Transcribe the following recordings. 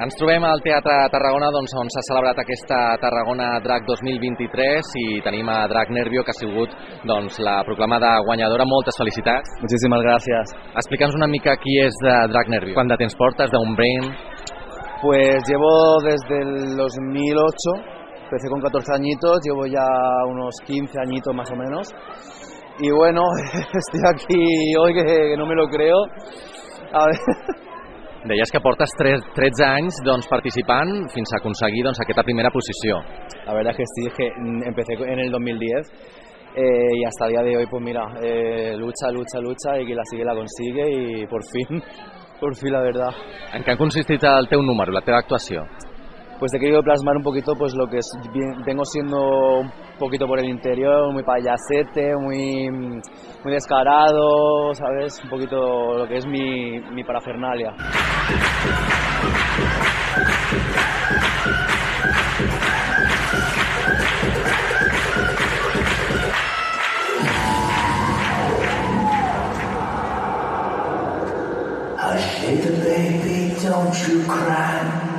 Ens trobem al Teatre Tarragona doncs, on s'ha celebrat aquesta Tarragona Drac 2023 i tenim a Drac Nervio, que ha sigut doncs, la proclamada guanyadora. Moltes felicitats. Muchísimas gracias. Explica'ns una mica qui és de Drac Nervio. Quant de temps portes d'un brain? Pues llevo desde el 2008, empecé con 14 añitos, llevo ya unos 15 añitos más o menos. Y bueno, estoy aquí hoy que, que no me lo creo. A ver, Deies que portes 3, 13 anys doncs, participant fins a aconseguir doncs, aquesta primera posició. la verdad es que sí, es que empecé en el 2010 eh, y hasta el día de hoy, pues mira, eh, lucha, lucha, lucha y quien la sigue la consigue y por fin, por fin la verdad. En què ha consistit el teu número, la teva actuació? Pues he querido plasmar un poquito pues lo que es, vengo siendo un poquito por el interior, muy payasete, muy, muy descarado, ¿sabes? Un poquito lo que es mi, mi parafernalia.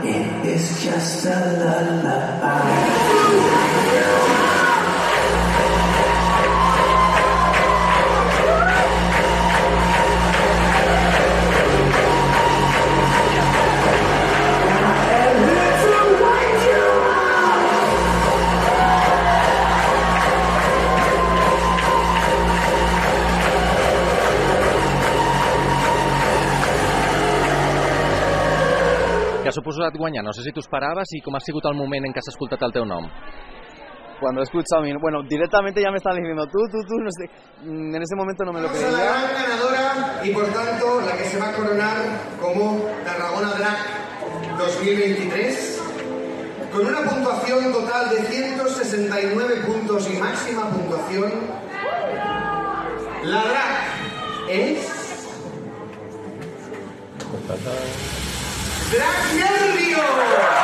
It is just a lullaby. Ha suposat guanyar? No sé si t'ho esperaves i com ha sigut el moment en què has escoltat el teu nom. Cuando he escuchado mi... Bueno, directamente ya me están diciendo tú, tú, tú, no sé. Mm, En ese momento no me lo Vamos a la creía. gran ganadora y por tanto la que se va a coronar como Tarragona Drag 2023 con una puntuación total de 169 puntos y máxima puntuación. La drag es Black Melody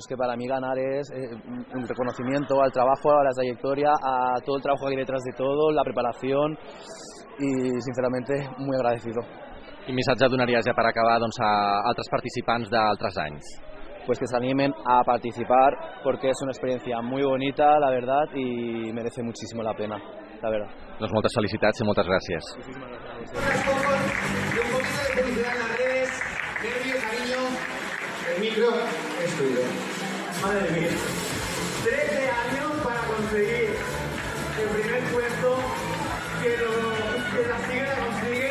es que para mí ganar es eh, un reconocimiento al trabajo, a la trayectoria, a todo el trabajo que hay detrás de todo, la preparación y sinceramente muy agradecido. Quin missatge donaries ja per acabar doncs, a altres participants d'altres anys? Pues que se animen a participar porque es una experiencia muy bonita, la verdad, y merece muchísimo la pena, la verdad. Doncs moltes felicitats i moltes gràcies. Pocos y un poquito de publicidad en las redes. Nervio, cariño. El micro es tuyo. Madre mía. 13 años para conseguir el primer puesto. Que, lo, que la sigue, la consigue.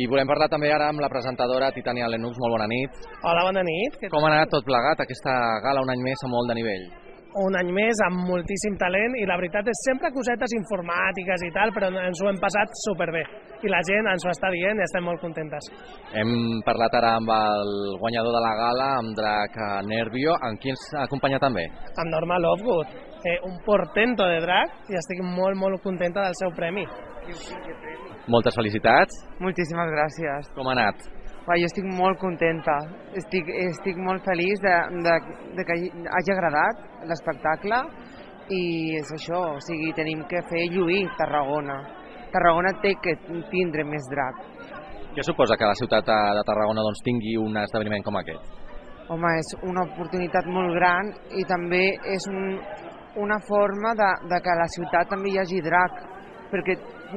I volem parlar també ara amb la presentadora Titania Lenux. Molt bona nit. Hola, bona nit. Com ha anat tot plegat aquesta gala un any més a molt de nivell? Un any més amb moltíssim talent i la veritat és sempre cosetes informàtiques i tal, però ens ho hem passat superbé. I la gent ens ho està dient i estem molt contentes. Hem parlat ara amb el guanyador de la gala, amb Drac Nervio, amb qui ens acompanya també. Amb Norma Lovegood, eh, un portento de drag i estic molt, molt contenta del seu premi. Moltes felicitats. Moltíssimes gràcies. Com ha anat? Va, jo estic molt contenta, estic, estic molt feliç de, de, de que hagi agradat l'espectacle i és això, o sigui, tenim que fer lluir Tarragona. Tarragona té que tindre més drac. Què suposa que la ciutat de de Tarragona doncs, tingui un esdeveniment com aquest? home, és una oportunitat molt gran i també és un, una forma de, de que a la ciutat també hi hagi drac, perquè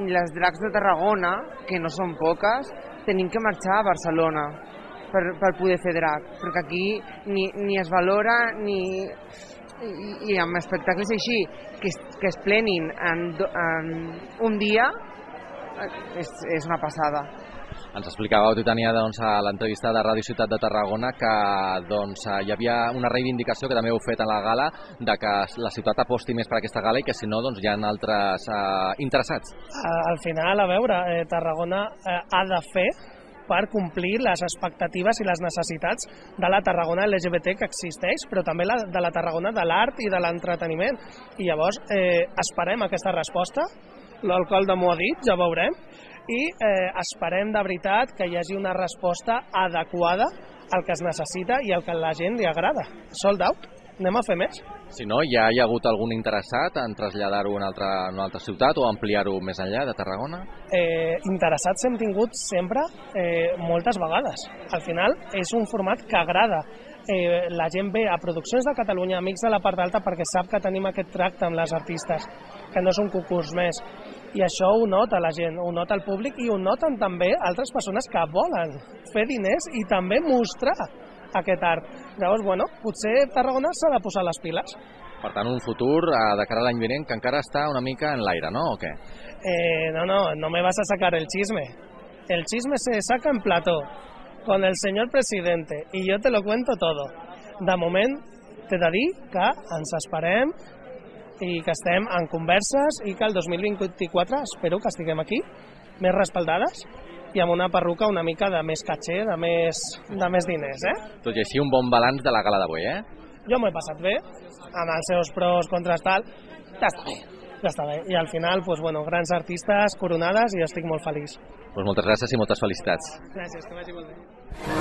les dracs de Tarragona, que no són poques, tenim que marxar a Barcelona per, per poder fer drac, perquè aquí ni, ni es valora ni, i, i amb espectacles així que, es- que es plenin en, en un dia eh, és, és una passada. Ens explicàveu, tu, Tania, doncs, a l'entrevista de Ràdio Ciutat de Tarragona que doncs, hi havia una reivindicació que també heu fet a la gala de que la ciutat aposti més per aquesta gala i que si no doncs, hi ha altres eh, interessats. Eh, al final, a veure, eh, Tarragona eh, ha de fer per complir les expectatives i les necessitats de la Tarragona LGBT que existeix, però també la, de la Tarragona de l'art i de l'entreteniment. I llavors eh, esperem aquesta resposta, l'alcalde m'ho ha dit, ja veurem, i eh, esperem de veritat que hi hagi una resposta adequada al que es necessita i al que a la gent li agrada. Sold out, anem a fer més. Si no, ja hi ha hagut algun interessat en traslladar-ho a una altra, a una altra ciutat o ampliar-ho més enllà de Tarragona? eh, interessats hem tingut sempre eh, moltes vegades. Al final és un format que agrada. Eh, la gent ve a produccions de Catalunya, amics de la part alta, perquè sap que tenim aquest tracte amb les artistes, que no és un concurs més. I això ho nota la gent, ho nota el públic i ho noten també altres persones que volen fer diners i també mostrar aquest art. Llavors, bueno, potser Tarragona s'ha de posar les piles. Per tant, un futur eh, de cara a l'any vinent que encara està una mica en l'aire, no? O què? Eh, no, no, no me vas a sacar el chisme. El chisme se saca en plató, con el señor presidente, y yo te lo cuento todo. De moment, t'he de dir que ens esperem i que estem en converses i que el 2024 espero que estiguem aquí, més respaldades i amb una perruca una mica de més caché, de més, de més diners, eh? Tot i així, un bon balanç de la gala d'avui, eh? Jo m'ho he passat bé, amb els seus pros, contres tal, ja està bé, ja està bé. I al final, pues, bueno, grans artistes coronades i estic molt feliç. Pues moltes gràcies i moltes felicitats. Gràcies, que vagi molt bé.